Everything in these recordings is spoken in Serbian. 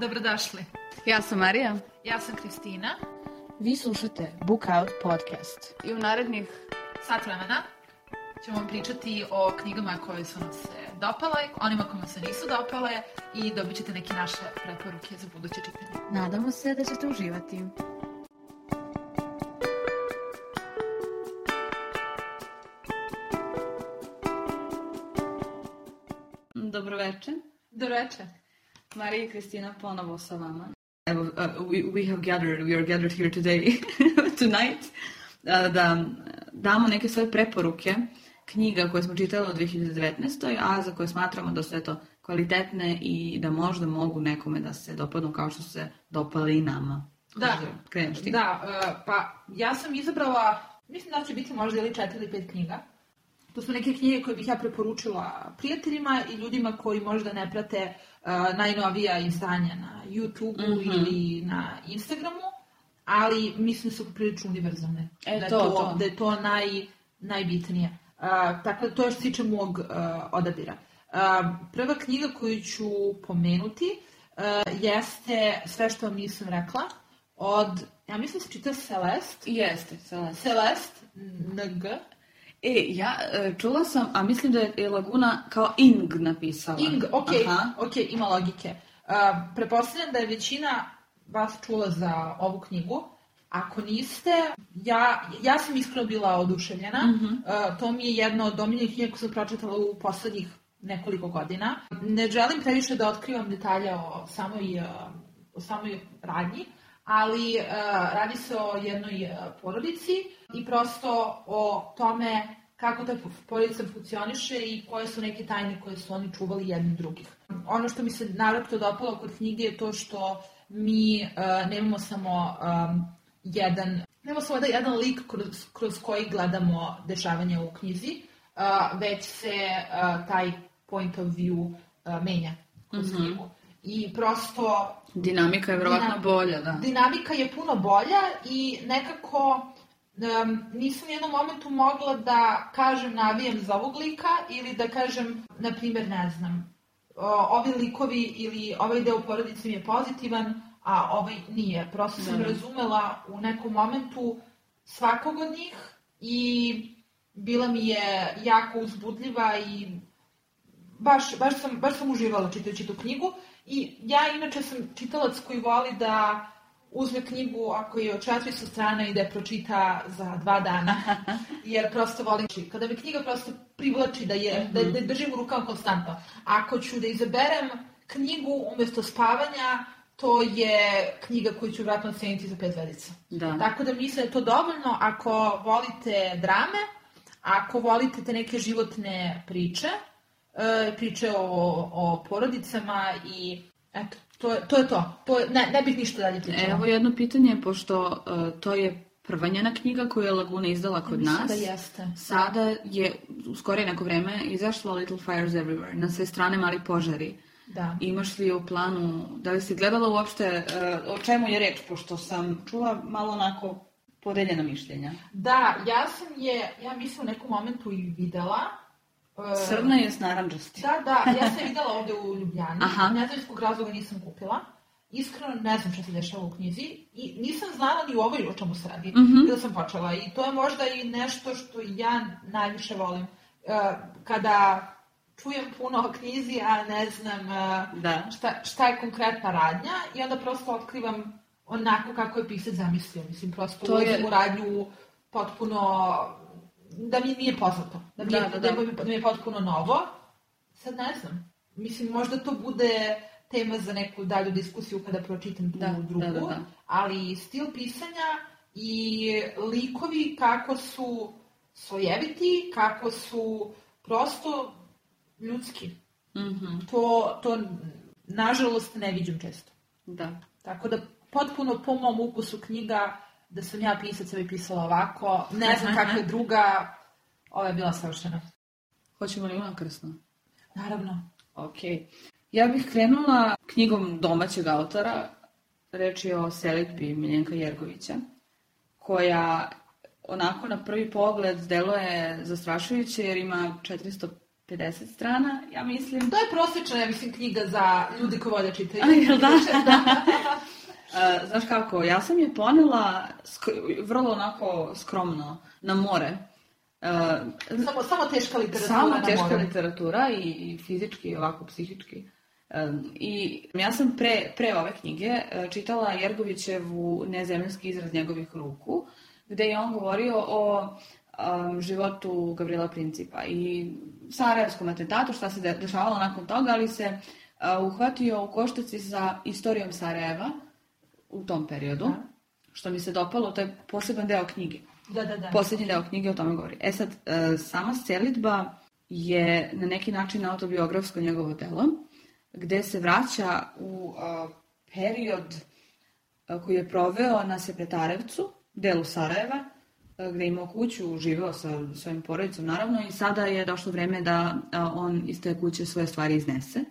Dobrodošli. Ja sam Marija. Ja sam Kristina. Vi slušate Book Out podcast. I u narednih sat vremena ćemo vam pričati o knjigama koje su nam se dopale, onima kojima se nisu dopale i dobit ćete neke naše preporuke za buduće čitanje. Nadamo se da ćete uživati. Dobroveče. Dobroveče. Marija i Kristina ponovo sa vama. Evo, uh, we, we have gathered, we are gathered here today, tonight, uh, da damo neke svoje preporuke knjiga koje smo čitali u 2019. a za koje smatramo da su eto kvalitetne i da možda mogu nekome da se dopadnu kao što su se dopale i nama. Da, kreneš ti. Da, uh, pa ja sam izabrala, mislim da će biti možda ili četiri ili pet knjiga. To su neke knjige koje bih ja preporučila prijateljima i ljudima koji možda ne prate uh, najnovija izdanja na YouTube-u mm -hmm. ili na Instagramu, ali mislim da su prilično univerzalne. E, da to, to, to. Da je to naj, najbitnije. Uh, tako da to je što se tiče mog uh, odabira. Uh, prva knjiga koju ću pomenuti uh, jeste Sve što vam nisam rekla od, ja mislim da se čita Celeste. Jeste, Celeste. Celeste, NG. E, ja e, čula sam, a mislim da je Laguna kao Ing napisala. Ing, okej, okay, okay, ima logike. Uh, prepostavljam da je većina vas čula za ovu knjigu. Ako niste, ja, ja sam iskreno bila oduševljena. Mm -hmm. uh, to mi je jedno od omiljenih knjiga koje sam pročitala u poslednjih nekoliko godina. Ne želim previše da otkrivam detalje o samoj, o samoj radnji, ali uh, radi se o jednoj uh, porodici i prosto o tome kako ta porodica funkcioniše i koje su neke tajne koje su oni čuvali jedni drugih. Ono što mi se naravno dopalo kod knjige je to što mi uh, nemamo samo um, jedan, nemamo samo jedan lik kroz, kroz koji gledamo dešavanja u knjizi, uh, već se uh, taj point of view uh, menja kroz mm -hmm. knjigu. I prosto... Dinamika je vjerojatno bolja, da. Dinamika je puno bolja i nekako um, nisam u jednom momentu mogla da kažem navijam za ovog lika ili da kažem, na primjer, ne znam, ovi likovi ili ovaj deo porodice mi je pozitivan, a ovaj nije. Prosto sam da. razumela u nekom momentu svakog od njih i bila mi je jako uzbudljiva i baš, baš, sam, baš sam uživala čitajući tu knjigu. I ja inače sam čitalac koji voli da uzme knjigu ako je od 400 strana i da je pročita za dva dana, jer prosto volim čitati. Kada me knjiga prosto privlači da je, da, da držim u rukama konstantno. Ako ću da izaberem knjigu umesto spavanja, to je knjiga koju ću vratno oceniti za pet zvedica. Da. Tako da mislim da je to dovoljno ako volite drame, ako volite te neke životne priče, e, priče o, o porodicama i eto, to, to je to. to je, ne, ne bih ništa dalje pričala. Evo jedno pitanje, pošto uh, to je prva njena knjiga koju je Laguna izdala kod Mislim nas. da jeste. Sada je u skorije neko vreme izašla Little Fires Everywhere, na sve strane mali požari. Da. Imaš li u planu, da li si gledala uopšte uh, o čemu je reč, pošto sam čula malo onako podeljena mišljenja. Da, ja sam je, ja mislim u nekom momentu i videla, Crna je s naranđasti. Da, da, ja sam videla ovde u Ljubljani. Aha. Ne znam iz kog razloga nisam kupila. Iskreno ne znam šta se dešava u knjizi i nisam znala ni u ovoj o čemu se radi mm. -hmm. kada sam počela i to je možda i nešto što ja najviše volim. Uh, kada čujem puno o knjizi, a ne znam uh, Da. šta, šta je konkretna radnja i onda prosto otkrivam onako kako je pisac zamislio. Mislim, prosto To je- u radnju potpuno da mi nije poznato, da mi, Da, je, da, da, da. mi, da mi je potpuno novo. Sad ne znam. Mislim, možda to bude tema za neku dalju diskusiju kada pročitam tu Da, drugu, da, da, da. ali stil pisanja i likovi kako su svojeviti, kako su prosto ljudski. Mhm, To, to nažalost ne viđam često. da. Tako da potpuno po mom ukusu knjiga da sam ja pisac bi pisala ovako, ne znam kakva je druga, ova je bila savršena. Hoćemo li unakrsno? Naravno. Ok. Ja bih krenula knjigom domaćeg autora. Reč je o selitbi Miljenka Jergovića, koja onako na prvi pogled deluje zastrašujuće jer ima 450 50 strana, ja mislim. To je prosječna, ja mislim, knjiga za ljudi koji vole čitaju. A, jel da? E, znaš kako, ja sam je ponela sk- vrlo onako skromno na more. E, Samo, samo teška literatura Samo teška moru. literatura i, i fizički i ovako psihički. Um, I ja sam pre, pre ove knjige čitala Jergovićevu Nezemljski izraz njegovih ruku, gde je on govorio o um, životu Gavrila Principa i Sarajevskom atentatu, šta se de- dešavalo nakon toga, ali se uh, uhvatio u koštaci sa istorijom Sarajeva u tom periodu, Da. što mi se dopalo, to je poseban deo knjige. Da, da, da. Poslednji deo knjige o tome govori. E sad, e, sama selitba je na neki način autobiografsko njegovo delo, gde se vraća u a, period a, koji je proveo na Sekretarevcu, delu Sarajeva, gde je imao kuću, živeo sa svojim porodicom naravno i sada je došlo vreme da on iz te kuće svoje stvari iznese,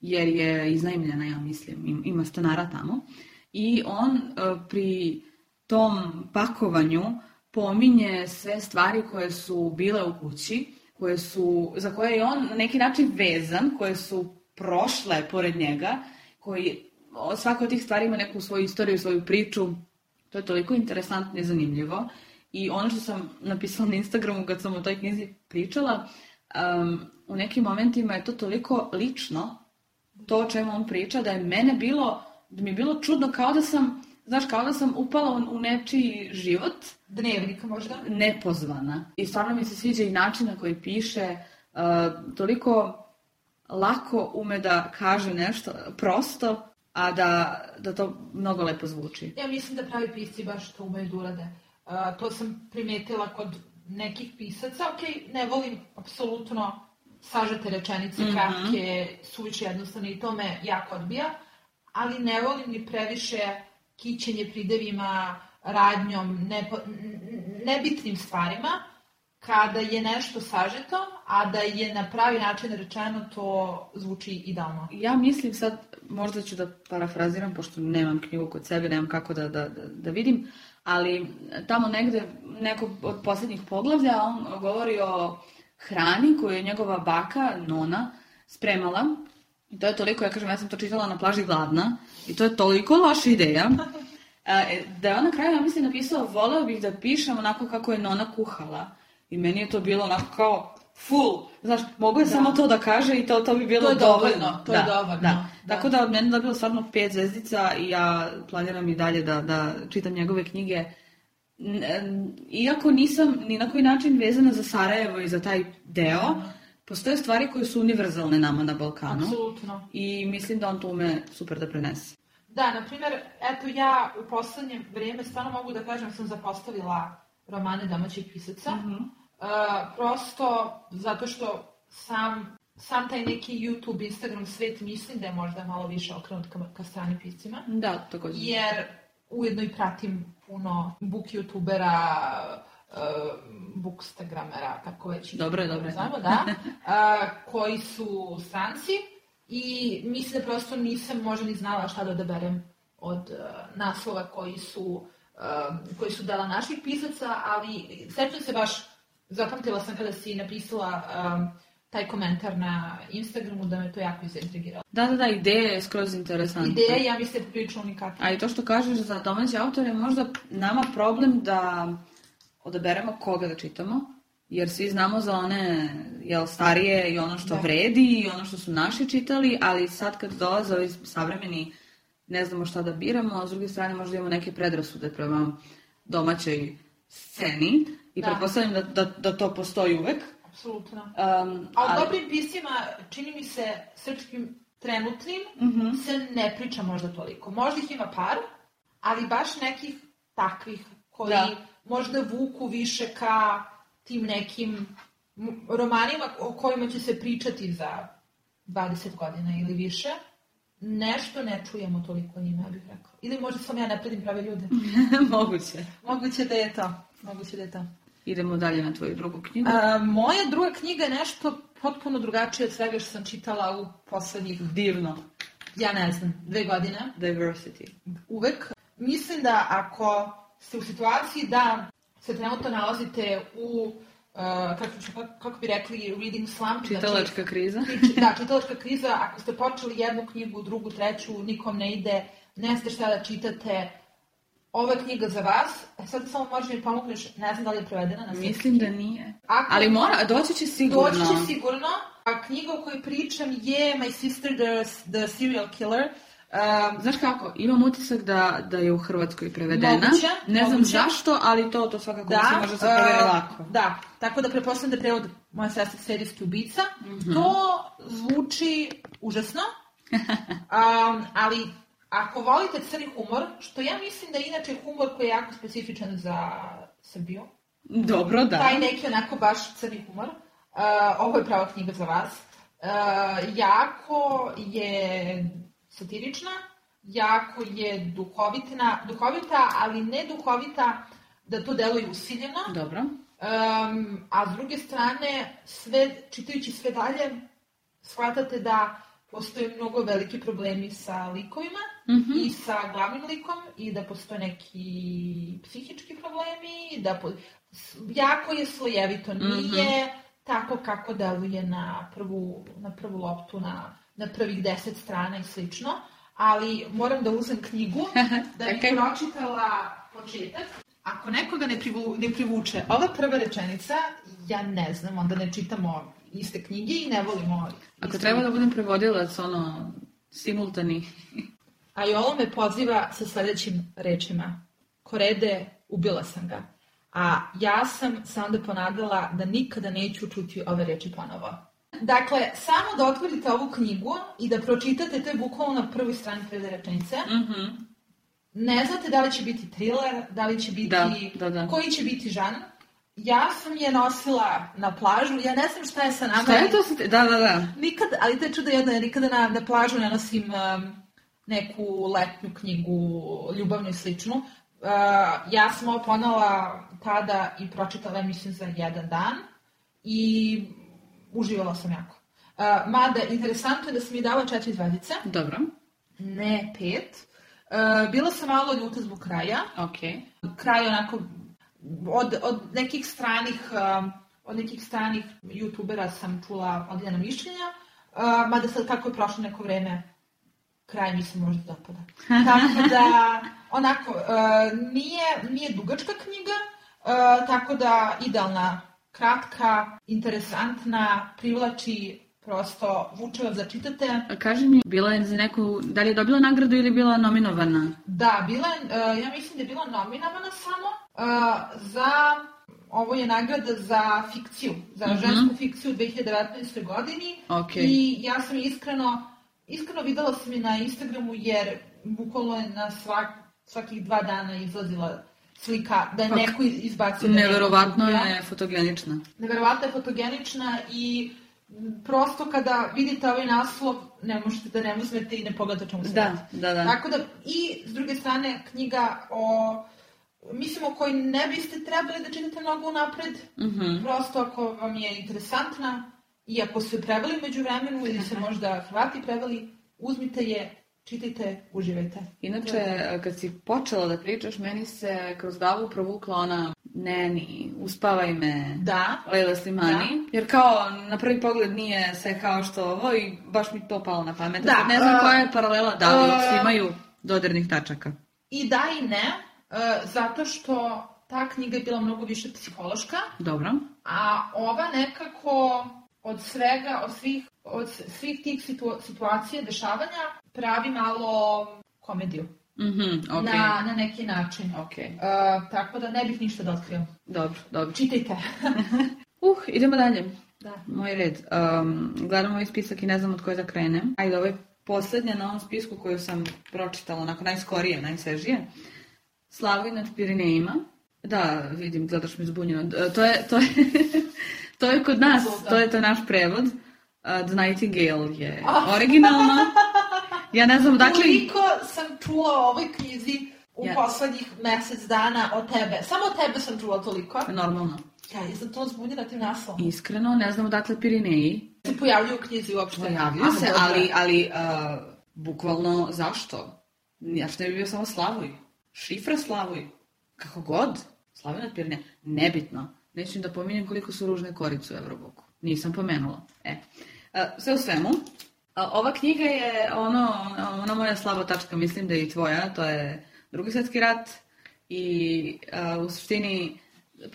jer je iznajmljena, ja mislim, im- ima stanara tamo. I on a, pri tom pakovanju pominje sve stvari koje su bile u kući, koje su, za koje je on na neki način vezan, koje su prošle pored njega, koji o, svaka od tih stvari ima neku svoju istoriju, svoju priču. To je toliko interesantno i zanimljivo. I ono što sam napisala na Instagramu kad sam o toj knjizi pričala, um, u nekim momentima je to toliko lično, to o čemu on priča, da je mene bilo, da mi je bilo čudno kao da sam, znaš, kao da sam upala u, u nečiji život, Dnevnik možda. nepozvana. I stvarno mi se sviđa i način na koji piše, uh, toliko lako ume da kaže nešto prosto, a da, da to mnogo lepo zvuči. Ja mislim da pravi pisci baš to umeju da urade. Uh, to sam primetila kod nekih pisaca. Ok, ne volim apsolutno sažete rečenice, Mhm. kratke, suviše jednostavne i to me jako odbija, ali ne volim ni previše kićenje pridevima, radnjom, nepo, n- n- nebitnim stvarima, kada je nešto sažeto, a da je na pravi način rečeno, to zvuči idealno. Ja mislim sad, možda ću da parafraziram, pošto nemam knjigu kod sebe, nemam kako da, da, da vidim, ali tamo negde, neko od poslednjih poglavlja, on govori o hrani koju je njegova baka, nona, spremala. I to je toliko, ja kažem, ja sam to čitala na plaži gladna, i to je toliko loša ideja, e, da je on na kraju, ja mislim, napisao, voleo bih da pišem onako kako je nona kuhala. I meni je to bilo onako kao full, znaš, mogu je Da. samo to da kaže i to, to bi bilo To je dovoljno. dovoljno, to je dovoljno, Da. da. Tako da od mene je dobilo stvarno pet zvezdica i ja planiram i dalje da, da čitam njegove knjige. Iako nisam ni na koji način vezana za Sarajevo i za taj deo, postoje stvari koje su univerzalne nama na Balkanu. Apsolutno. I mislim da on to ume super da prenese. Da, na primjer, eto ja u poslednje vrijeme stvarno mogu da kažem da sam zapostavila romane domaćih pisaca. Mhm. Uh, prosto zato što sam, sam taj neki YouTube, Instagram svet mislim da je možda malo više okrenut ka, ka strani piscima. Da, takođe. Jer ujedno i pratim puno book youtubera, bookstagramera, kako već Dobro dobro. Znamo, da, uh, koji su stranci i mislim da prosto nisam možda ni znala šta da odaberem od uh, naslova koji su, uh, koji su dala naših pisaca, ali sećam se baš, zapamtila sam kada si napisala um, taj komentar na Instagramu da me to jako izintrigiralo. Da, da, da, ideja je skroz interesantna. Ideja, ja mislim, prilično unikatna. A i to što kažeš za domaće autore možda nama problem da odaberemo koga da čitamo, jer svi znamo za one jel, starije i ono što Da. vredi i ono što su naši čitali, ali sad kad dolaze ovi savremeni ne znamo šta da biramo, a s druge strane možda imamo neke predrasude prema domaćoj sceni i Da. pretpostavljam da, da, da to postoji uvek. Apsolutno. Um, A o ali- dobrim piscima, čini mi se, srpskim trenutnim, Mhm. se ne priča možda toliko. Možda ih ima par, ali baš nekih takvih koji Da. Možda vuku više ka tim nekim romanima o kojima će se pričati za 20 godina ili više. Nešto ne čujemo toliko o njima, ja bih rekao. Ili možda sam ja ne predim prave ljude. Moguće. Moguće da je to. Moguće da je to. Idemo dalje na tvoju drugu knjigu. A, moja druga knjiga je nešto potpuno drugačije od svega što sam čitala u poslednjih, Divno. ja ne znam, dve godine. Diversity. Uvek. Mislim da ako ste u situaciji da se trenutno nalazite u kako, ću- kako, kako bi rekli, reading slump. Čitalačka kriza. Znači, da, čitalačka kriza, ako ste počeli jednu knjigu, drugu, treću, nikom ne ide, ne znate šta da čitate, ova knjiga za vas, e sad samo možeš mi pomogneš, ne znam da li je prevedena na srpski. Mislim da nije. Ako- Ali mora, doći će sigurno. Doći će sigurno. A knjiga o kojoj pričam je My Sister the, the Serial Killer. Um, Znaš kako, imam utisak da, da je u Hrvatskoj prevedena. Moguće, ne znam moguće. zašto, ali to, to svakako da, se može uh, lako. Da, tako da pretpostavljam da je prevod moja sestra serijski ubica. Mhm. To zvuči užasno, um, ali ako volite crni humor, što ja mislim da je inače humor koji je jako specifičan za Srbiju, Dobro, da. taj neki onako baš crni humor. Uh, ovo je prava knjiga za vas. Uh, jako je satirična, jako je duhovitna, duhovita, ali ne duhovita da to deluje usiljeno. Dobro. Um, a s druge strane, sve, čitajući sve dalje, shvatate da postoje mnogo veliki problemi sa likovima Mhm. i sa glavnim likom i da postoje neki psihički problemi, da po, jako je slojevito, Mhm. nije tako kako deluje na prvu, na prvu loptu, na, na prvih deset strana i slično, ali moram da uzem knjigu da bi Čekaj. pročitala početak. Ako nekoga ne, privu, ne privuče ova prva rečenica, ja ne znam, onda ne čitamo iste knjige i ne volimo Ako iste treba da budem prevodilac, ono, simultani. A Jolo me poziva sa sledećim rečima. Korede, ubila sam ga. A ja sam se onda ponadala da nikada neću čuti ove reči ponovo. Dakle, samo da otvorite ovu knjigu i da pročitate, to je bukvalno na prvoj strani prve rečenice. Mhm. Ne znate da li će biti thriller, da li će biti... Da, da, da. Koji će biti žan. Ja sam je nosila na plažu, ja ne znam šta je sa nama. Šta je to sa te... Da, da, da. Nikad, ali to je čudo jedno, nikada na, na plažu ne nosim um, neku letnju knjigu, ljubavnu i sličnu. Uh, ja sam ovo ponala tada i pročitala, mislim, za jedan dan i uživala sam jako. Uh, mada, interesantno je da sam mi dala četiri zvezdice, Dobro. ne pet. Uh, bila sam malo ljuta zbog kraja, Okej. kraj onako od, od nekih stranih um, od nekih stranih youtubera sam čula odljena mišljenja, uh, mada sad kako je prošlo neko vreme kraj mi se možda dopada. Tako da, onako, uh, nije, nije dugačka knjiga, uh, tako da idealna, kratka, interesantna, privlači, prosto vuče vas da čitate. A Kaži mi, bila je za neku, da li je dobila nagradu ili bila nominovana? Da, bila je, uh, ja mislim da je bila nominovana samo uh, za, ovo je nagrada za fikciju, za Mhm. žensku fikciju u 2019. godini. Okej. I ja sam iskreno, iskreno videla sam je na Instagramu jer bukvalno je na svak, svakih dva dana izlazila slika da je Pa, neko izbacio. da Neverovatno kupio. je fotogenična. Neverovatno je fotogenična i prosto kada vidite ovaj naslov ne možete da ne uzmete i ne pogledate čemu se Da, da, da. Tako da, i s druge strane, knjiga o, mislim, o kojoj ne biste trebali da čitate mnogo unapred, Mhm. prosto ako vam je interesantna i ako su preveli među vremenu ili se možda Hrvati preveli, uzmite je, čitajte, uživajte. Inače, kad si počela da pričaš, meni se kroz glavu provukla ona Neni, uspavaj me, Da, Leila Slimani, jer kao na prvi pogled nije sve kao što ovo i baš mi to palo na pamet. Da, Sad ne znam uh, koja je paralela, da li uh, imaju dodirnih tačaka. i da i ne, e, zato što ta knjiga je bila mnogo više psihološka, Dobro. A ova nekako od svega, od svih, od svih tih situ, situacija, dešavanja, pravi malo komediju. Mhm, okej. Na, na neki način. Okej. Uh, tako da ne bih ništa da otkrio. Dobro, dobro. Čitajte. Uh, idemo dalje. da. Moj red. Um, gledam ovaj spisak i ne znam od koje da krenem. Ajde, ovo je posljednja na ovom spisku koju sam pročitala, onako najskorije, najsvežije. Slavoj nad Pirinejima. Da, vidim, gledaš mi zbunjeno. D- To je, to je, to je kod nas, to je to naš prevod. Uh, The Nightingale je originalna. Ja ne znam, dakle... Koliko sam čula o ovoj knjizi u Ja. poslednjih mesec dana od tebe. Samo od tebe sam čula toliko. Normalno. Ja, ja sam to zbunjena tim naslovom. Iskreno, ne znam odakle Pirineji. Se pojavljuju u knjizi uopšte. Pojavljuju Ah, se, ali, ali uh, bukvalno zašto? Ja što ne bi bio samo Slavoj? Šifra Slavoj? Kako god? Slavoj nad? Nebitno. Neću da pominjem koliko su ružne korice u Euroboku. Nisam pomenula. E. A, sve u svemu, ova knjiga je ono, ona moja slaba tačka, mislim da je i tvoja, to je drugi svjetski rat i a, u suštini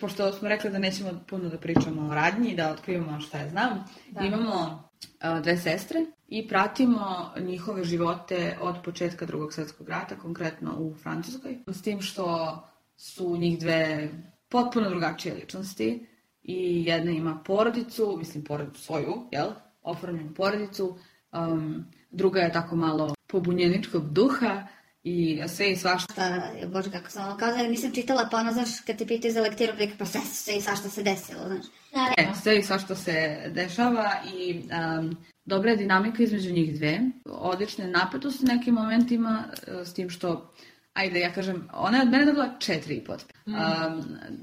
pošto smo rekli da nećemo puno da pričamo o radnji, da otkrivamo šta je znam, Da. imamo a, dve sestre i pratimo njihove živote od početka drugog svjetskog rata, konkretno u Francuskoj, s tim što su njih dve potpuno drugačije ličnosti i jedna ima porodicu, mislim porodicu svoju, jel? Oformljenu porodicu, um, druga je tako malo pobunjeničkog duha i sve i svašta. šta, bože kako sam ono kazala, nisam čitala, pa ono, znaš, kad te pitaju za lektiru, prika, pa sve, sve i svašta se desilo, znaš. Da, E, sve i svašta se dešava i um, dobra je dinamika između njih dve. Odlične napetosti u nekim momentima, s tim što, ajde, ja kažem, ona je od mene dobila četiri i pot. Um,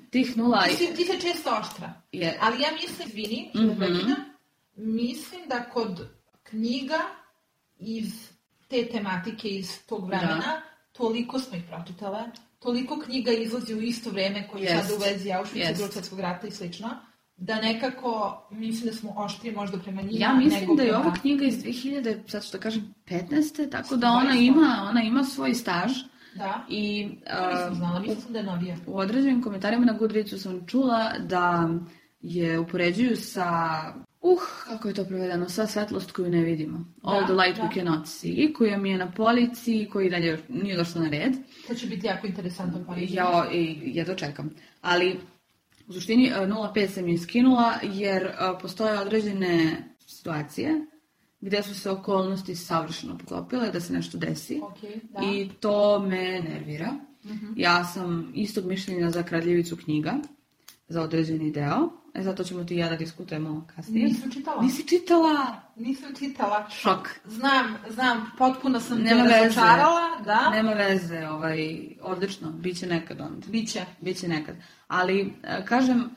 tih nula Mislim, ti se često oštra. je... Ali ja mislim, izvini, mm prekidam, mislim da kod knjiga iz te tematike, iz tog vremena, Da. toliko smo ih pročitale, toliko knjiga izlazi u isto vreme koji je Jest. sada u vezi Auschwitz, Jest. drugog svjetskog rata i slično, da nekako mislim da smo oštri možda prema njima. Ja mislim nego da je prema- ova knjiga iz 2000, sad što kažem, 15. Tako da ona ima, ona ima svoj staž Da, i to nisam uh, znala, mislila sam da je novija. u određenim komentarima na Goodreadsu sam čula da je upoređuju sa Uh, kako je to prevedeno? Sva svetlost koju ne vidimo. All Da, the light we da. cannot see, koja mi je na polici i koji dalje nije došla na red. To će biti jako interesantno pa Ja i jedva čekam. Ali u suštini e, 0,5 sam je skinula jer e, postoje određene situacije gde su se okolnosti savršeno poklopile da se nešto desi. Ok, da. I to me nervira. Mhm. Ja sam istog mišljenja za kradljivicu knjiga, za određeni deo. E, zato ćemo ti i ja da diskutujemo kasnije. Nisam čitala. Nisi čitala? Nisam čitala. Šok. Znam, znam, potpuno sam Nema te veze. razočarala, da. Nema veze, ovaj, odlično, bit će nekad onda. Biće. Biće nekad. Ali, e, kažem,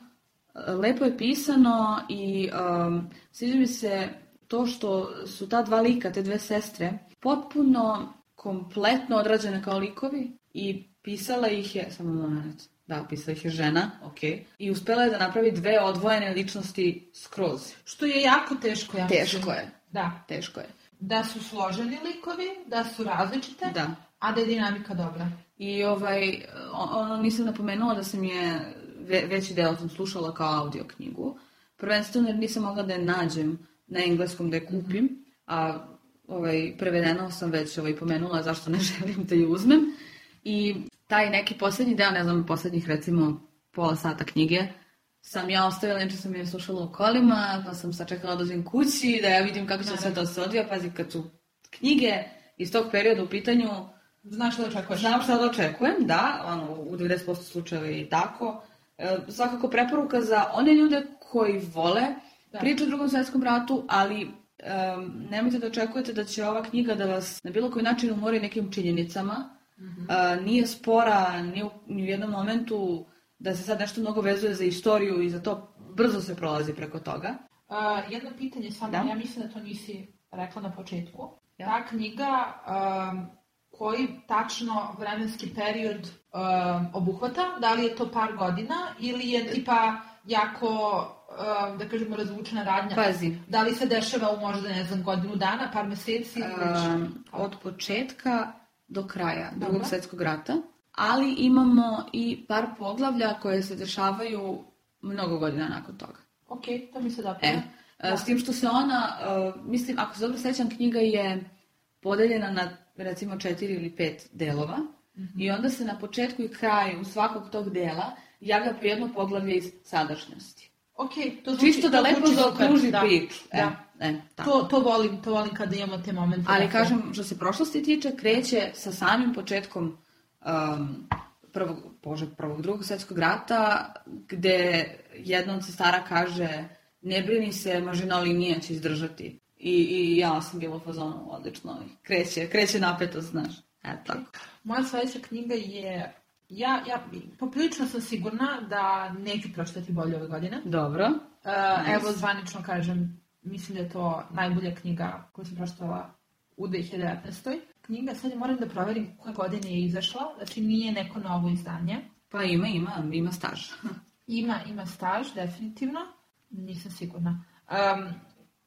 lepo je pisano i um, sviđa mi se to što su ta dva lika, te dve sestre, potpuno kompletno odrađene kao likovi i pisala ih je, samo moment, da, pisala ih je žena, ok, i uspela je da napravi dve odvojene ličnosti skroz. Što je jako teško, ja mislim. Teško je, Da. teško je. Da su složeni likovi, da su različite, Da. a da je dinamika dobra. I ovaj, ono nisam napomenula da sam je, ve, veći deo sam slušala kao audio knjigu. Prvenstveno jer nisam mogla da je nađem na engleskom da je kupim, a ovaj, prevedeno sam već ovaj, pomenula zašto ne želim da je uzmem. I taj neki posljednji deo, ne znam, posljednjih recimo pola sata knjige, sam ja ostavila, inače sam je slušala u kolima, pa sam sačekala da dođem kući, da ja vidim kako će sve to se odvija, pazi, kad su knjige iz tog perioda u pitanju, Znaš što da očekuješ? Znam šta da očekujem, da, ono, u 90% slučajeva je i tako. E, svakako preporuka za one ljude koji vole Da. priču o drugom svjetskom ratu, ali em, nemojte da očekujete da će ova knjiga da vas na bilo koji način umori nekim činjenicama. E, nije spora ni u, ni u jednom momentu da se sad nešto mnogo vezuje za istoriju i za to brzo se prolazi preko toga. A, jedno pitanje samo, Da. ja mislim da to nisi rekla na početku. Ja. Ta knjiga, um, koji tačno vremenski period um, obuhvata? Da li je to par godina ili je tipa jako, um, da kažemo, razvučena radnja? Pazi, Da li se dešava u možda, ne znam, godinu dana, par meseci? Um, od početka do kraja Dobro. drugog svjetskog rata, ali imamo i par poglavlja koje se dešavaju mnogo godina nakon toga. Ok, to mi se dopada. E, Da. s tim što se ona, uh, mislim, ako se dobro sećam, knjiga je podeljena na recimo četiri ili pet delova Mhm. i onda se na početku i kraju svakog tog dela javlja po jedno poglavlje iz sadašnjosti. Ok, to zvuči, Čisto da to lepo zaokruži da, priču. E, Da. e, tako. To, to volim, to volim kada imamo te momente. Ali dakle. kažem, što se prošlosti tiče, kreće sa samim početkom um, prvog, bože, prvog, drugog svjetskog rata, gde jedna od sestara kaže ne brini se, mažina linija će izdržati. I, I ja sam bila u fazonu, odlično, kreće, kreće napetost, znaš. E, tako. Moja sledeća knjiga je... Ja, ja poprilično sam sigurna da neću pročitati bolje ove godine. Dobro. Uh, Nice. Evo, zvanično kažem, mislim da je to najbolja knjiga koju sam pročitala u 2019. Knjiga, sad moram da proverim koje godine je izašla, znači nije neko novo izdanje. Pa ima, ima, ima staž. Ima, ima staž, definitivno. Nisam sigurna. Um,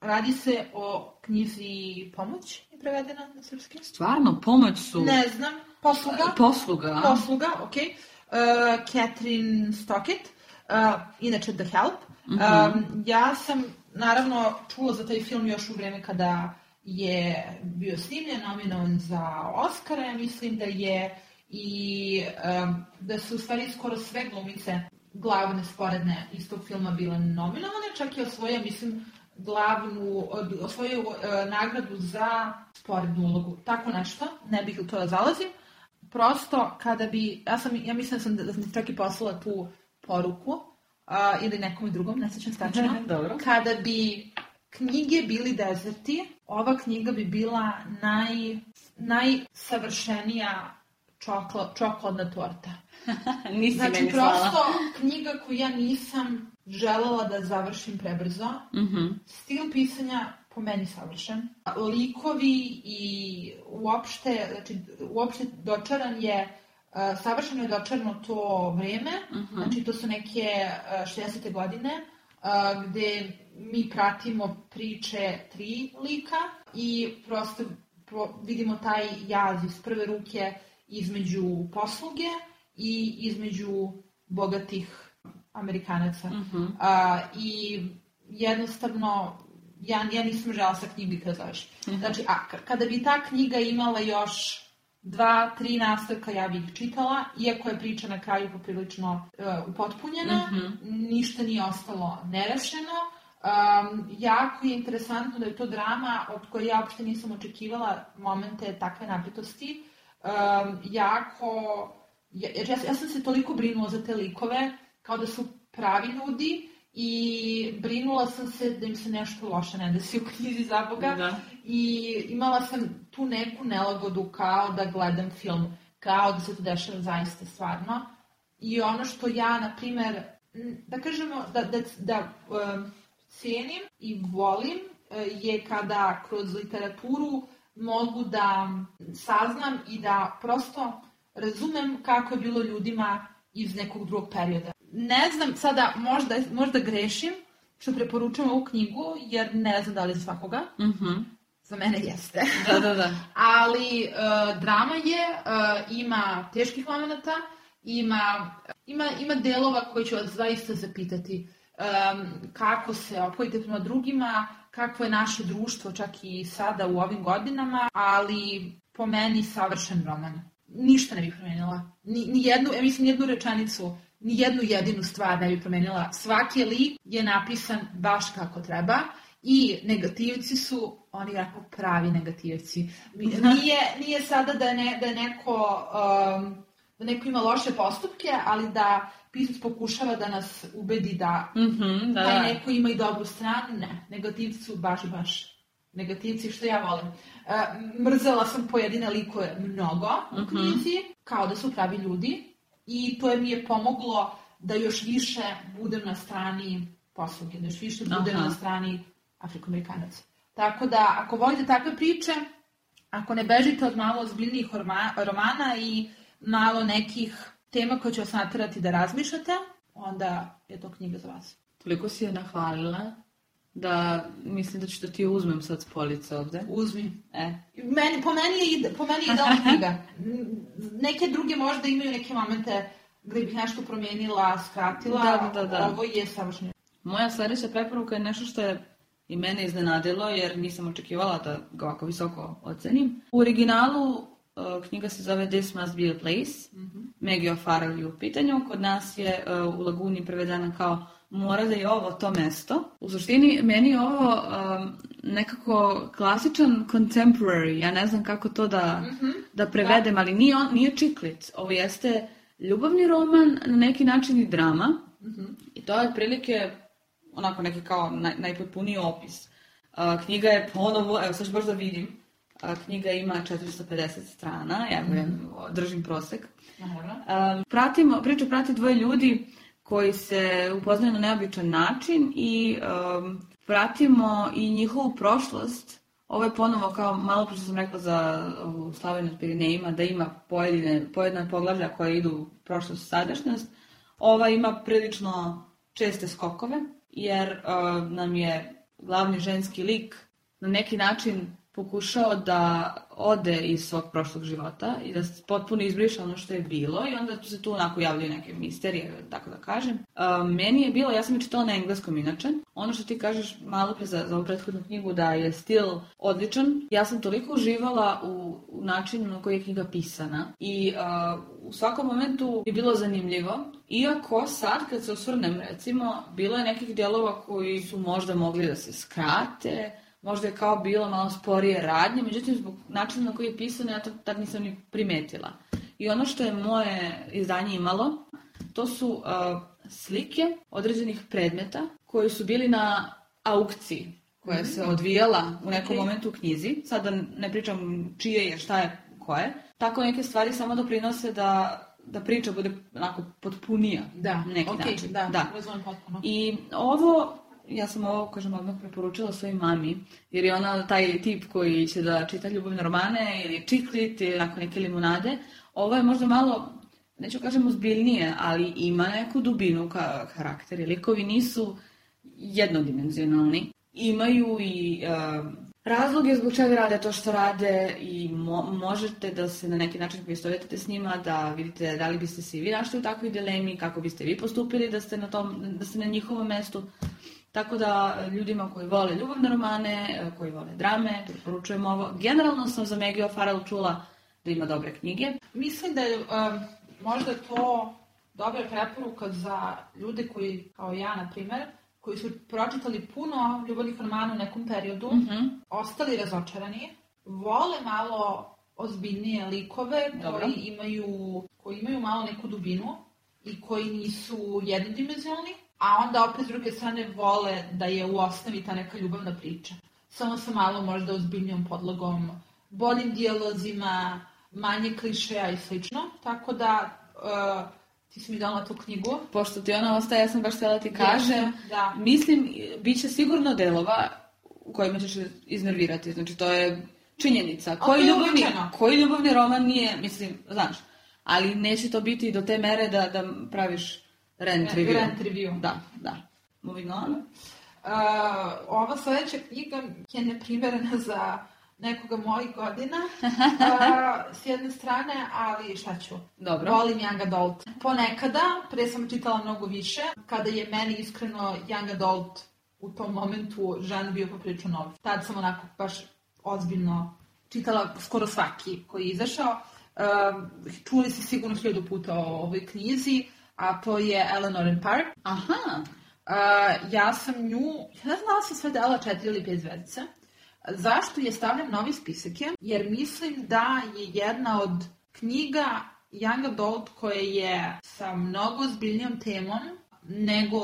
radi se o knjizi Pomoć, je prevedena na srpski? Stvarno, pomoć su... Ne znam. Posluga? Posluga. Posluga, ok. Uh, Catherine Stockett, uh, inače The Help. Um, ja sam, naravno, čula za taj film još u vreme kada je bio snimljen, nominovan za Oscara. Ja mislim da je i um, da su u stvari skoro sve glumice glavne sporedne iz tog filma bile nominovane, čak i osvoja, mislim, glavnu, osvojio uh, nagradu za sporednu ulogu. Tako nešto, ne bih u to da zalazim. Prosto, kada bi, ja, sam, ja mislim da sam, da sam čak i poslala tu poruku, uh, ili nekom drugom, ne sećam se tačno. Dobro. Kada bi knjige bili dezerti, ova knjiga bi bila naj, najsavršenija čokla, čokoladna torta. Nisi Znači, meni slala. prosto knjiga koju ja nisam želela da završim prebrzo. Mhm. Stil pisanja po meni savršen. Likovi i uopšte, znači, uopšte dočaran je, uh, savršeno je dočarano to vreme, znači to su neke uh, 60. godine, uh, gde mi pratimo priče tri lika i prosto pro- vidimo taj jaz iz prve ruke između posluge i između bogatih Amerikanaca. A, I jednostavno, ja, ja nisam žela sa knjigi kada završi. Znači, a kada bi ta knjiga imala još dva, tri nastavka, ja bih ih čitala, iako je priča na kraju poprilično uh, upotpunjena, ništa nije ostalo nerešeno. Um, jako je interesantno da je to drama od koje ja uopšte nisam očekivala momente takve napetosti. Um, jako ja, ja, ja sam se toliko brinula za te likove, kao da su pravi ljudi i brinula sam se da im se nešto loše ne desi u knjizi za Boga Da. i imala sam tu neku nelagodu kao da gledam film, kao da se to dešava zaista stvarno. I ono što ja, na primer, da kažemo, da, da, da um, cijenim i volim e, je kada kroz literaturu mogu da saznam i da prosto razumem kako je bilo ljudima iz nekog drugog perioda. Ne znam, sada možda, možda grešim što preporučujem ovu knjigu, jer ne znam da li svakoga. Mhm. Za mene jeste. Da, da, da. Ali e, drama je, e, ima teških momenata, ima, ima, ima delova koji će vas zaista zapitati em, kako se opojite prema drugima, kakvo je naše društvo čak i sada u ovim godinama, ali po meni savršen roman. Ništa ne bih promenila. Ni, ni jednu, ja mislim, jednu rečenicu, ni jednu jedinu stvar ne bih promenila. Svaki lik je napisan baš kako treba i negativci su oni jako pravi negativci. Nije, nije sada da ne, da neko um, da neko ima loše postupke, ali da pisac pokušava da nas ubedi da Mhm, da, taj da. neko ima i dobru stranu, ne. Negativci su baš, baš negativci, što ja volim. E, mrzela sam pojedine likove mnogo u knjizi, kao da su pravi ljudi i to je mi je pomoglo da još više budem na strani posluge, da još više budem Aha. na strani Afrikoamerikanaca. Tako da, ako volite takve priče, ako ne bežite od malo ozbiljnijih orma- romana i malo nekih tema koje će vas naterati da razmišljate, onda je to knjiga za vas. Toliko si je nahvalila da mislim da ću da ti uzmem sad s police ovde. Uzmi. E, Meni, po meni je, ide- po meni je idealna knjiga. Neke druge možda imaju neke momente gde bih nešto promijenila, skratila. Da, da, da. Ovo je savršeno. Moja sledeća preporuka je nešto što je i mene iznenadilo jer nisam očekivala da ga ovako visoko ocenim. U originalu uh, knjiga se zove This Must Be a Place. Maggie O'Farrell je u pitanju. Kod nas je uh, u Laguni prevedena kao Mora da je ovo to mesto. U suštini, meni je ovo um, nekako klasičan contemporary. Ja ne znam kako to da, da prevedem, ali nije, on, nije čiklic. Ovo jeste ljubavni roman, na neki način i drama. I to je otprilike onako neki kao naj, najpotpuniji opis. A, knjiga je ponovo, evo sad ću baš da vidim, knjiga ima 450 strana, ja mm držim prosek. Um, pratimo, priču prati dvoje ljudi koji se upoznaju na neobičan način i um, pratimo i njihovu prošlost. Ovo je ponovo kao malo pre sam rekla za ovu Slavenu od Pirinejima, da ima pojedine, pojedina poglavlja koje idu u prošlost i sadašnjost. Ova ima prilično česte skokove, jer uh, nam je glavni ženski lik na neki način pokušao da ode iz svog prošlog života i da potpuno izbriše ono što je bilo i onda se tu onako javljaju neke misterije, tako da kažem. Uh, meni je bilo, ja sam je čitala na engleskom inače, ono što ti kažeš malo pre za, za ovu prethodnu knjigu da je stil odličan, ja sam toliko uživala u, u načinu na koji je knjiga pisana i uh, u svakom momentu je bilo zanimljivo, iako sad kad se osvrnem recimo, bilo je nekih dijelova koji su možda mogli da se skrate, možda je kao bilo malo sporije radnje, međutim zbog načina na koji je pisano ja to tad nisam ni primetila. I ono što je moje izdanje imalo, to su uh, slike određenih predmeta koji su bili na aukciji koja se odvijala u nekom Ok. momentu u knjizi. Sada ne pričam čije je, šta je, koje. Tako neke stvari samo doprinose da, da priča bude onako potpunija Da, neki okej, način. da, da. potpuno. I ovo, ja sam ovo, kažem, odmah preporučila svojoj mami, jer je ona taj tip koji će da čita ljubavne romane ili čiklit ili onako neke limunade. Ovo je možda malo, neću kažem ozbiljnije, ali ima neku dubinu ka karakteri. Likovi nisu jednodimenzionalni. Imaju i uh, razloge zbog čega rade to što rade i mo možete da se na neki način poistovetite s njima, da vidite da li biste se i vi našli u takvoj dilemi, kako biste vi postupili da ste na, tom, da ste na njihovom mestu. Tako da ljudima koji vole ljubavne romane, e, koji vole drame, preporučujem ovo. Generalno sam za Maggie O'Farrell čula da ima dobre knjige. Mislim da je um, možda to dobra preporuka za ljude koji, kao ja, na primer, koji su pročitali puno ljubavnih romana u nekom periodu, Mhm. ostali razočarani, vole malo ozbiljnije likove Dobro. koji imaju, koji imaju malo neku dubinu i koji nisu jednodimenzionalni, a onda opet s druge strane vole da je u osnovi ta neka ljubavna priča. Samo sa malo možda ozbiljnijom podlogom, boljim dijalozima, manje klišeja i slično. Tako da, uh, ti si mi dala tu knjigu. Pošto ti ona ostaje, ja sam baš htjela ti kažem, Da. mislim, bit će sigurno delova u kojima ćeš iznervirati. Znači, to je činjenica. Koji je ljubavni, koji ljubavni roman nije, mislim, znaš, ali neće to biti do te mere da, da praviš rent review. rent review. Da, da. Moving on. Uh, ova sledeća knjiga je neprimerena za nekoga mojih godina, uh, s jedne strane, ali šta ću? Dobro. Volim Young Adult. Ponekada, pre sam čitala mnogo više, kada je meni iskreno Young Adult u tom momentu žan bio poprilično nov. Tad sam onako baš ozbiljno čitala skoro svaki koji je izašao. Um, čuli ste sigurno hiljadu puta o ovoj knjizi, a to je Eleanor and Park. Aha. Uh, ja sam nju, ja znam da sam sve dala četiri ili pet zvezdice. Zašto je stavljam na ovaj spisak je? Jer mislim da je jedna od knjiga Young Adult koja je sa mnogo zbiljnijom temom nego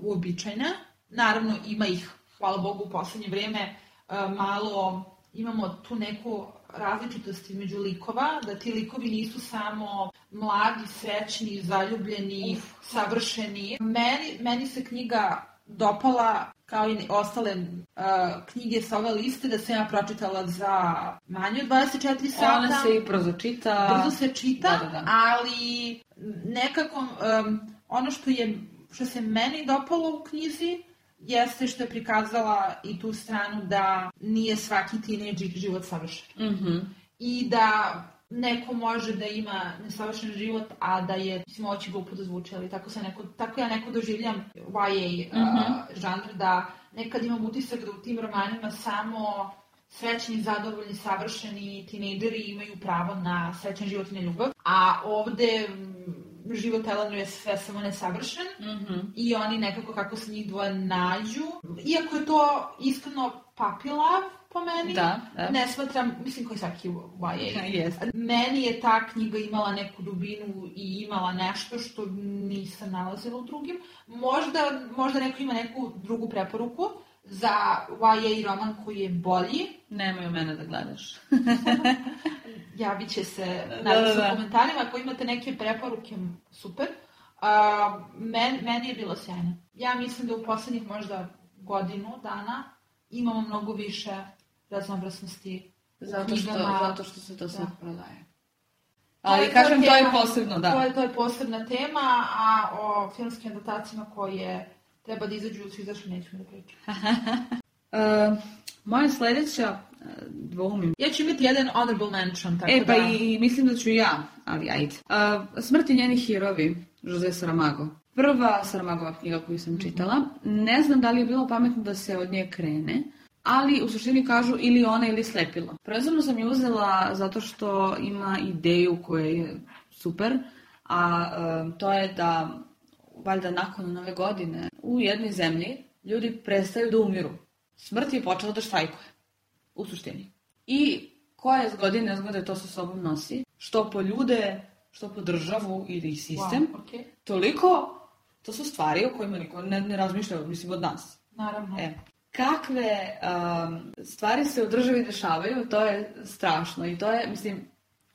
uobičajna. Naravno ima ih, hvala Bogu, u poslednje vreme uh, malo imamo tu neku različitost između likova, da ti likovi nisu samo mladi, srećni, zaljubljeni, savršeni. Meni, meni se knjiga dopala kao i ostale uh, knjige sa ove liste da sam ja pročitala za manje od 24 sata. Ona se i prozočita. Brzo se čita, Da, da, da. ali nekako um, ono što je što se meni dopalo u knjizi jeste što je prikazala i tu stranu da nije svaki tinejdž život savršen. Mhm. I da neko može da ima nesavršen život, a da je, mislim, ovo će glupo da zvuči, ali tako, se neko, tako ja neko doživljam YA uh, žanr, da nekad imam utisak da u tim romanima samo srećni, zadovoljni, savršeni tinejdžeri imaju pravo na srećan život i na ljubav, a ovde mm, život Elenu je sve samo nesavršen Mhm. i oni nekako kako se njih dvoje nađu. Iako je to iskreno puppy love po meni, Da, da. ne smatram, mislim koji svaki YA. Jeste. Meni je ta knjiga imala neku dubinu i imala nešto što nisam nalazila u drugim. Možda, možda neko ima neku drugu preporuku za YA roman koji je bolji. Nemoj u mene da gledaš. Javit će se Da, nadam se da, da. u komentarima ako imate neke preporuke, super. A, men, meni je bilo sjajno. Ja mislim da u poslednjih možda godinu dana imamo mnogo više raznovrasnosti Zato što, knjigama. zato što se to Da. prodaje. Ali je- kažem, to je tema- posebno, da. To je, to je posebna tema, a o filmskim adaptacijama koje treba da izađu su izašli, nećemo da pričamo. Uh, moja sledeća, uh, dvoumim. Ja ću imati jedan honorable mention, tako E, da... pa i, mislim da ću ja, ali ajde. Uh, Smrt i njeni hirovi, Jose Saramago. Prva Saramagova knjiga koju sam čitala. Ne znam da li je bilo pametno da se od nje krene, ali u suštini kažu ili ona ili slepilo. Prvenstveno sam je uzela zato što ima ideju koja je super, a um, to je da valjda nakon nove godine u jednoj zemlji ljudi prestaju da umiru. Smrt je počela da štrajkuje, u suštini. I koja zgode i nezgode to sa sobom nosi, što po ljude, što po državu ili sistem, Wow, okej. toliko, to su stvari o kojima niko ne, ne razmišlja, mislim, od nas. Naravno. E, kakve um, stvari se u državi dešavaju, to je strašno i to je, mislim,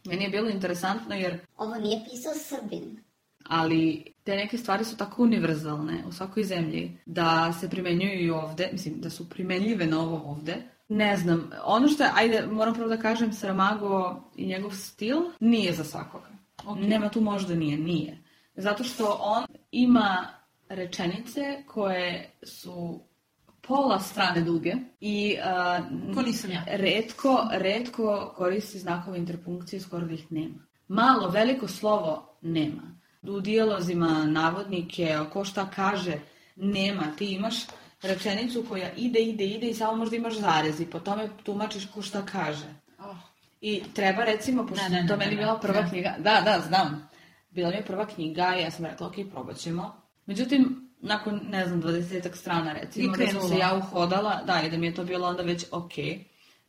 meni je bilo interesantno jer Ovo nije pisao Srbin. Ali te neke stvari su tako univerzalne u svakoj zemlji da se primenjuju i ovde, mislim da su primenljive na ovo ovde. Ne znam, ono što je, ajde, moram prvo da kažem, Saramago i njegov stil nije za svakoga. Nema tu možda nije, nije. Zato što on ima rečenice koje su pola strane duge i uh, Ko nisam ja. redko, redko koristi znakove interpunkcije, skoro da ih nema. Malo, veliko slovo nema. U dijalozima navodnike, ko šta kaže, nema. Ti imaš rečenicu koja ide, ide, ide i samo možda imaš zarez i po tome tumačiš ko šta kaže. Oh, I treba recimo, pošto Ne, ne, ne, to ne, meni ne, bila prva ne. knjiga, da, da, znam, bila mi je prva knjiga i ja sam rekla, ok, probat ćemo. Međutim, nakon, ne znam, 20 strana recimo, da sam se ja uhodala, da, i da mi je to bilo onda već ok.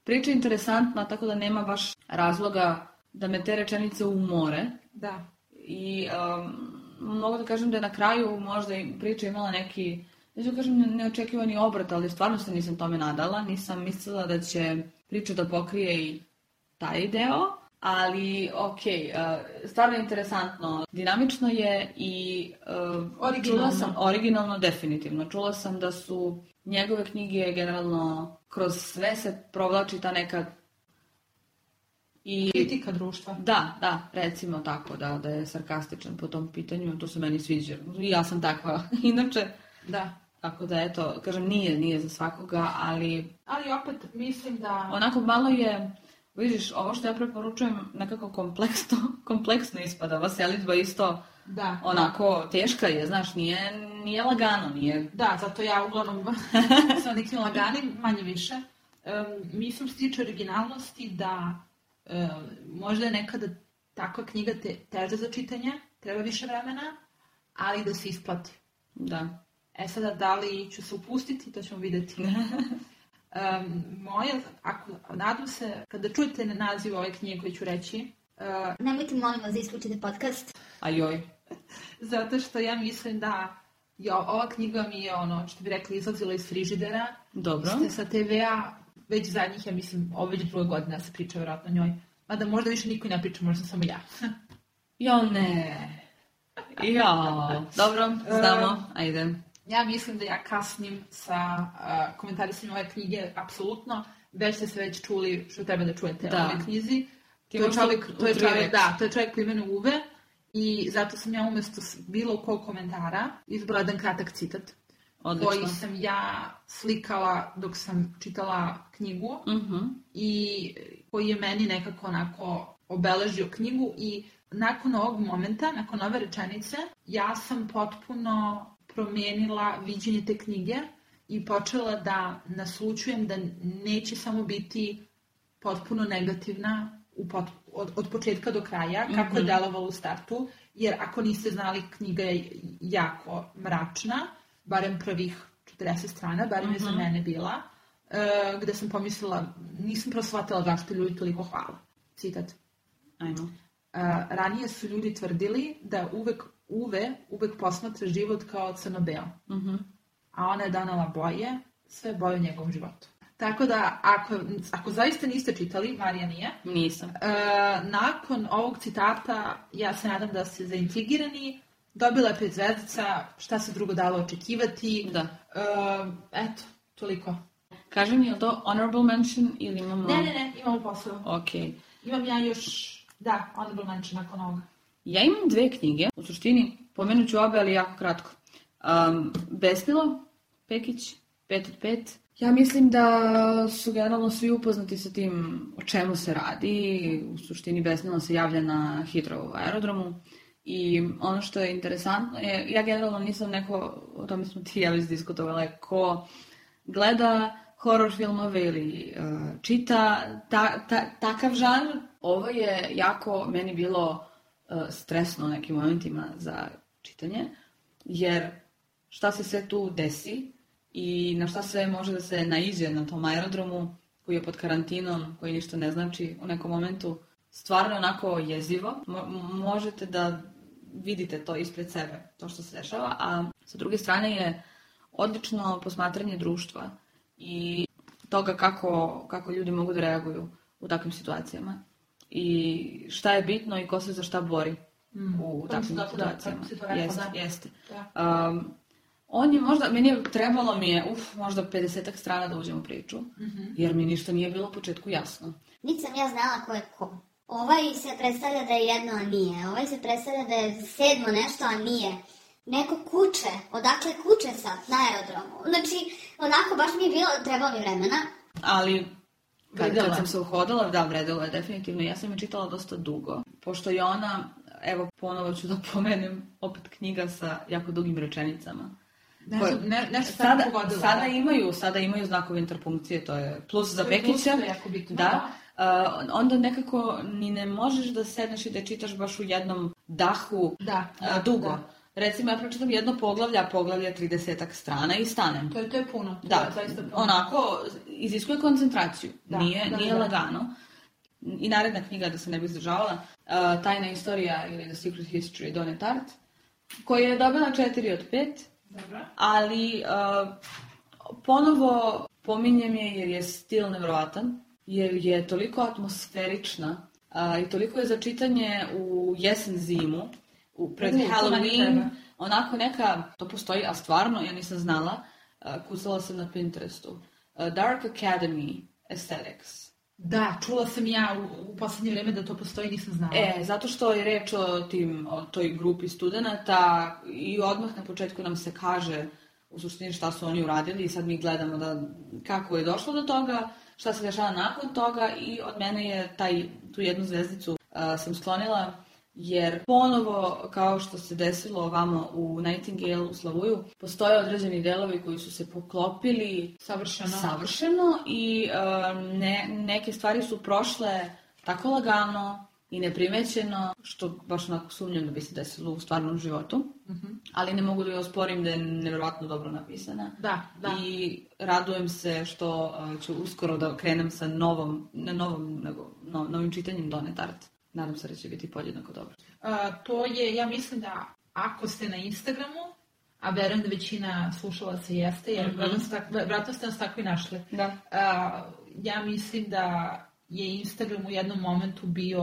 Priča je interesantna, tako da nema baš razloga da me te rečenice umore. da. I um, mogu da kažem da je na kraju možda i priča imala neki, neću da kažem ne- neočekivani obrat, ali stvarno se nisam tome nadala. Nisam mislila da će priča da pokrije i taj deo. Ali, ok, uh, stvarno je interesantno. Dinamično je i uh, Originalno. čula sam, originalno definitivno. Čula sam da su njegove knjige generalno kroz sve se provlači ta neka i Kritika društva. da, da, recimo tako, da, da je sarkastičan po tom pitanju, to se meni sviđa. I ja sam takva, inače. Da. Tako da, eto, kažem, nije, nije za svakoga, ali Ali opet mislim da... onako malo je, vidiš, ovo što ja preporučujem nekako kompleksno, kompleksno ispada. Ova selitba isto Da. onako teška je, znaš, nije, nije lagano, nije... Da, zato ja uglavnom sa nekim laganim, manje više. Um, mislim tiče originalnosti da možda je nekada takva knjiga te, teža za čitanje, treba više vremena, ali da se isplati. Da. E sada, da li ću se upustiti, to ćemo videti. um, moja, ako, nadam se, kada čujete naziv ove knjige koju ću reći, uh, Nemojte, molim vas, da isključite podcast. A joj. zato što ja mislim da jo, ova knjiga mi je ono, što bi rekli, izlazila iz frižidera, Dobro. Ste sa TV-a, već zadnjih, ja mislim, ovo već druga godina se priča vjerojatno o njoj. Mada možda više niko i ne priča, možda samo ja. Jo, ne. Jo, dobro, znamo, ajde. ja mislim da ja kasnim sa uh, komentarisanjem ove knjige, apsolutno. Već ste se već čuli što treba da čujete Da. o ovoj knjizi. To je čovjek, to je čovjek, da, to je čovjek po imenu Uve. I zato sam ja umjesto bilo kog komentara izbrala jedan kratak citat. Odlično. Koji sam ja slikala dok sam čitala knjigu. Mhm. i koji je meni nekako onako obeležio knjigu i nakon ovog momenta, nakon ove rečenice, ja sam potpuno promijenila viđenje te knjige i počela da naslučujem da neće samo biti potpuno negativna u pot, od, od početka do kraja, kako je delovalo u startu, jer ako niste znali, knjiga je jako mračna, barem prvih 40 strana, barem je za mene bila, e, gde sam pomislila, nisam prosvatila zašto ljudi toliko hvala. Citat. Ajmo. E, ranije su ljudi tvrdili da uvek, uve, uvek posmatra život kao crno-beo. Mhm. A ona je donala boje, sve boje u njegovom životu. Tako da, ako, ako zaista niste čitali, Marija nije, Nisam. E, nakon ovog citata, ja se nadam da ste zaintrigirani, dobila je pet zvezdica, šta se drugo dalo očekivati. Da. E, eto, toliko. Kaži mi, je li to honorable mention ili imamo... Ne, ne, ne, imamo posao. Ok. Imam ja još Da, honorable mention nakon ovoga. Ja imam dve knjige, u suštini, pomenut ću obe, ali jako kratko. Um, Besmilo, Pekić, 5 od 5. Ja mislim da su generalno svi upoznati sa tim o čemu se radi. U suštini Besmilo se javlja na Hitrovu aerodromu. I ono što je interesantno je, ja generalno nisam neko, o tome smo ti ja diskutovali, ko gleda horror filmove ili uh, čita ta, ta, takav žanr. Ovo je jako meni bilo uh, stresno u nekim momentima za čitanje, jer šta se sve tu desi i na šta sve može da se naiđe na tom aerodromu koji je pod karantinom, koji ništa ne znači u nekom momentu, stvarno je onako jezivo. Mo možete da vidite to ispred sebe, to što se dešava, a sa druge strane je odlično posmatranje društva i toga kako, kako ljudi mogu da reaguju u takvim situacijama i šta je bitno i ko se za šta bori mm. u takvim da, situacijama. Da, jeste, da. jeste. Da. Um, on je možda, meni je trebalo mi je, uf, možda 50 strana da uđem u priču, mm -hmm. jer mi ništa nije bilo u početku jasno. Niti sam ja znala ko je ko. Ovaj se predstavlja da je jedno, a nije. Ovaj se predstavlja da je sedmo nešto, a nije. Neko kuće. Odakle kuće sad na aerodromu? Znači, onako, baš mi je bilo, trebalo mi vremena. Ali kad, kad sam se uhodala, da, vredila je definitivno. Ja sam je čitala dosta dugo. Pošto je ona, evo ponovo ću da pomenem, opet knjiga sa jako dugim rečenicama. Ne, Koje- znam, ne, nešto sam sada, pogodila. sada da. imaju, sada imaju znakove interpunkcije, to je plus za Pekića. bitno, Da. Uh, onda nekako ni ne možeš da sedneš i da čitaš baš u jednom dahu Da, a, da, dugo. da. Recimo, ja pročitam jedno poglavlje, a poglavlje je 30 strana i stanem. To je, to je puno. To Da, je zaista puno. onako, iziskuje koncentraciju. Da, nije da, nije da. lagano. I naredna knjiga, da se ne bi izdržavala, uh, Tajna istorija ili The Secret History Donne Tart, koja je dobila 4 od 5, Dobro. ali uh, ponovo pominjem je jer je stil nevrovatan, jer je toliko atmosferična a, i toliko je za čitanje u jesen zimu, u pred to meni Halloween, onako neka, to postoji, a stvarno, ja nisam znala, a, kucala sam na Pinterestu. A, Dark Academy Aesthetics. Da, čula sam ja u, u poslednje vreme da to postoji, nisam znala. E, zato što je reč o, tim, o toj grupi studenta i odmah na početku nam se kaže u suštini šta su oni uradili i sad mi gledamo da kako je došlo do toga, šta se dešava nakon toga i od mene je taj, tu jednu zvezdicu a, sam sklonila jer ponovo, kao što se desilo ovamo u Nightingale u Slavuju, postoje određeni delovi koji su se poklopili Savršeno. savršeno i um, ne, neke stvari su prošle tako lagano i neprimećeno, što baš onako sumnjam da bi se desilo u stvarnom životu. Ali ne mogu da joj osporim da je nevjerojatno dobro napisana. Da, da. I radujem se što uh, ću uskoro da krenem sa novom, ne novom, nego no, novim čitanjem Donne Tart. Nadam se da će biti podjednako dobro. A, to je, ja mislim da ako ste na Instagramu, a verujem da većina slušalaca jeste, jer mm -hmm. vratno ste nas tako i našli. Da. A, ja mislim da je Instagram u jednom momentu bio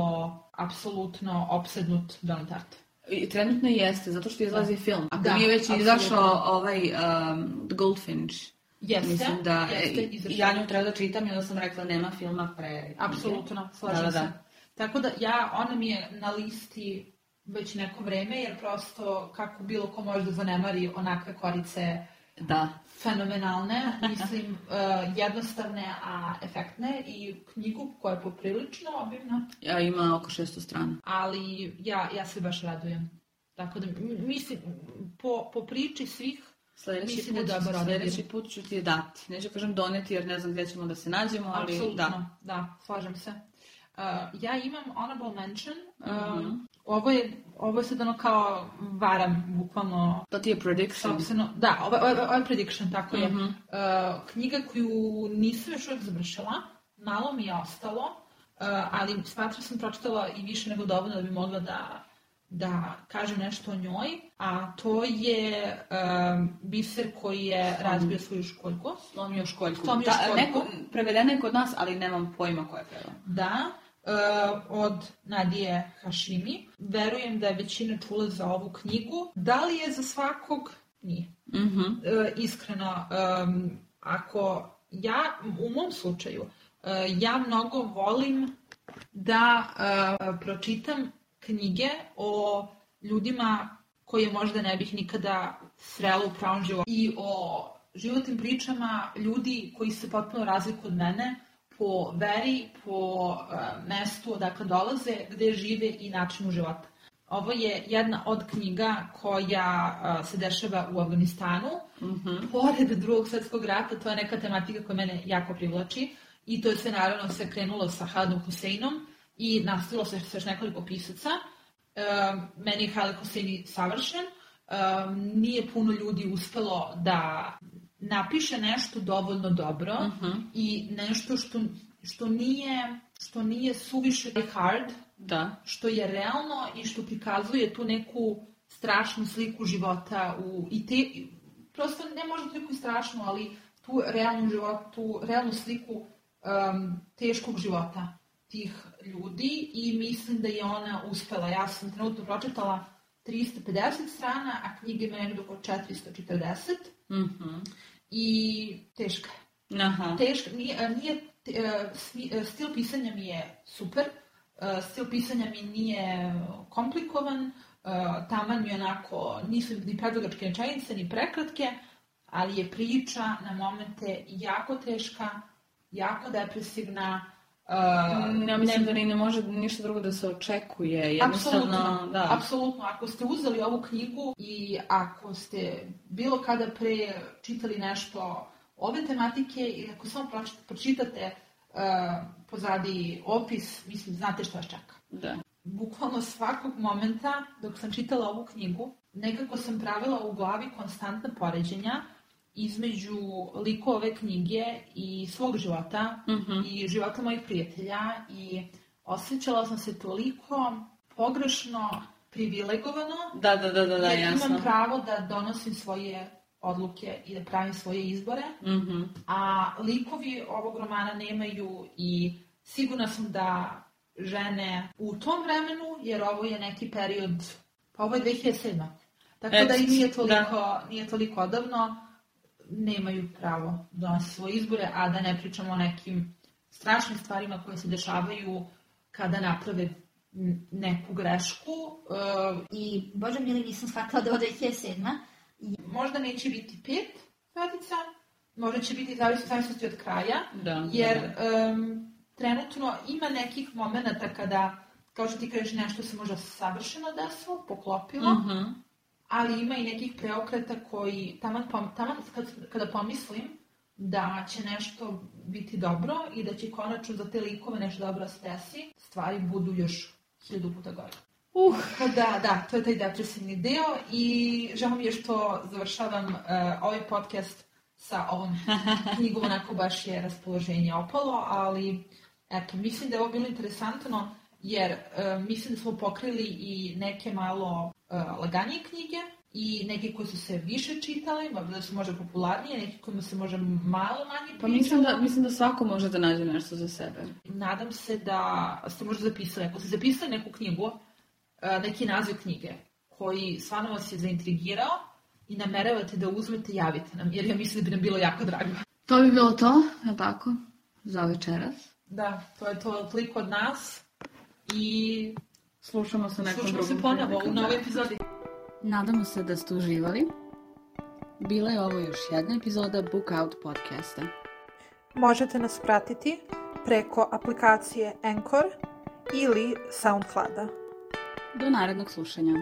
apsolutno opsednut Don Tart. I trenutno jeste, zato što izlazi film. Ako Da, nije već apsolutno. izašao ovaj um, Goldfinch, Jeste, Mislim da jeste, e, izašao. ja nju treba da čitam i onda sam rekla nema filma pre. Apsolutno, slažem Da, da, da. se. Tako da ja, ona mi je na listi već neko vreme, jer prosto kako bilo ko može da zanemari onakve korice Da. fenomenalne, mislim, uh, jednostavne, a efektne i knjigu koja je poprilično obimna, Ja ima oko 600 strana. ali ja, ja se baš radujem. Tako da, mislim, po, po priči svih, Sledeći Mislim put, da dobar sledeći put ću ti je dati. Neću kažem doneti jer ne znam gdje ćemo da se nađemo, ali apsolutno, da. da, slažem se. Uh, ja imam honorable mention, um, Mhm. Ovo, je, ovo je sad ono kao varam, bukvalno To ti je prediction. Sopstveno, da, ovo, ovo, ovo je prediction, tako je. Mhm. Uh, knjiga koju nisam još uvijek završila, malo mi je ostalo, uh, ali smatram sam pročitala i više nego dovoljno da bi mogla da, da kažem nešto o njoj, a to je um, biser koji je razbio svoju školjku. Slomio školjku. Slomio Da, školjku. Neko, prevedena je kod nas, ali nemam pojma ko je prevela. Da, od Nadije Hašimi. Verujem da je većina čula za ovu knjigu. Da li je za svakog? Nije. Mhm. E, iskreno, em, ako ja, u mom slučaju, e, ja mnogo volim da uh, pročitam knjige o ljudima koje možda ne bih nikada srela u pravom životu i o životnim pričama ljudi koji se potpuno razlikuju od mene po veri, po uh, mestu odakle dolaze, gde žive i načinu života. Ovo je jedna od knjiga koja uh, se dešava u Afganistanu. Mm -hmm. Pored drugog svetskog rata, to je neka tematika koja mene jako privlači. I to je sve naravno se krenulo sa Haladom Huseinom i nastavilo se sa još nekoliko pisaca. Uh, meni je Halid Huseini savršen. Nije puno ljudi uspelo da napiše nešto dovoljno dobro uh -huh. i nešto što, što nije što nije suviše hard, da. što je realno i što prikazuje tu neku strašnu sliku života u, i te, prosto ne možda toliko i strašnu, ali tu realnu, život, tu realnu sliku um, teškog života tih ljudi i mislim da je ona uspela. Ja sam trenutno pročitala 350 strana, a knjiga ima nekdo oko 440. Mm -hmm. I teška je. Aha. Teška, nije, nije stil pisanja mi je super, stil pisanja mi nije komplikovan, taman mi onako, nisu ni predugačke rečenice, ni prekratke, ali je priča na momente jako teška, jako depresivna, Uh, ja mislim ne, da ni ne može ništa drugo da se očekuje. Jednostavno, apsolutno, da. apsolutno. Ako ste uzeli ovu knjigu i ako ste bilo kada pre čitali nešto ove tematike i ako samo pročitate uh, pozadi opis, mislim, znate šta vas čeka. Da. Bukvalno svakog momenta dok sam čitala ovu knjigu, nekako sam pravila u glavi konstantna poređenja između liko ove knjige i svog života mm -hmm. i života mojih prijatelja i osjećala sam se toliko pogrešno privilegovano da, da, da, da, da jer jasno. imam pravo da donosim svoje odluke i da pravim svoje izbore, mm -hmm. a likovi ovog romana nemaju i sigurna sam da žene u tom vremenu, jer ovo je neki period, pa ovo je 2007. Tako Et, da i nije toliko, da. nije toliko odavno, nemaju pravo da donose svoje izbore, a da ne pričamo o nekim strašnim stvarima koje se dešavaju kada naprave neku grešku. Uh, I, bože mili, nisam shvatila da je 2007. Možda neće biti pet petica, možda će biti zavisnosti od kraja, da, jer da. Um, trenutno ima nekih momenta kada, kao što ti kažeš, nešto se možda savršeno desilo, poklopilo, uh mhm. -huh ali ima i nekih preokreta koji, taman, taman kad, kada pomislim da će nešto biti dobro i da će konačno za te likove nešto dobro da se desi, stvari budu još hiljadu puta gore. Uh, da, da, to je taj depresivni deo i žao mi je što završavam uh, ovaj podcast sa ovom knjigom, onako baš je raspoloženje opalo, ali eto, mislim da je ovo bilo interesantno jer uh, mislim da smo pokrili i neke malo uh, laganije knjige i neke koje su se više čitale, da su možda popularnije, neke kojima se možda malo manje. Pa mislim da, mislim da svako može da nađe nešto za sebe. Nadam se da ste možda zapisali, ako ste zapisali neku knjigu, uh, neki naziv knjige, koji stvarno vas je zaintrigirao i nameravate da uzmete, javite nam, jer ja mislim da bi nam bilo jako drago. To bi bilo to, je tako, za večeras. Da, to je to toliko od nas i Slušamo se nekom Slušamo se ponovo u novoj epizodi. Nadamo se da ste uživali. Bila je ovo još jedna epizoda Book Out podcasta. Možete nas pratiti preko aplikacije Anchor ili Soundclada. Do narednog slušanja.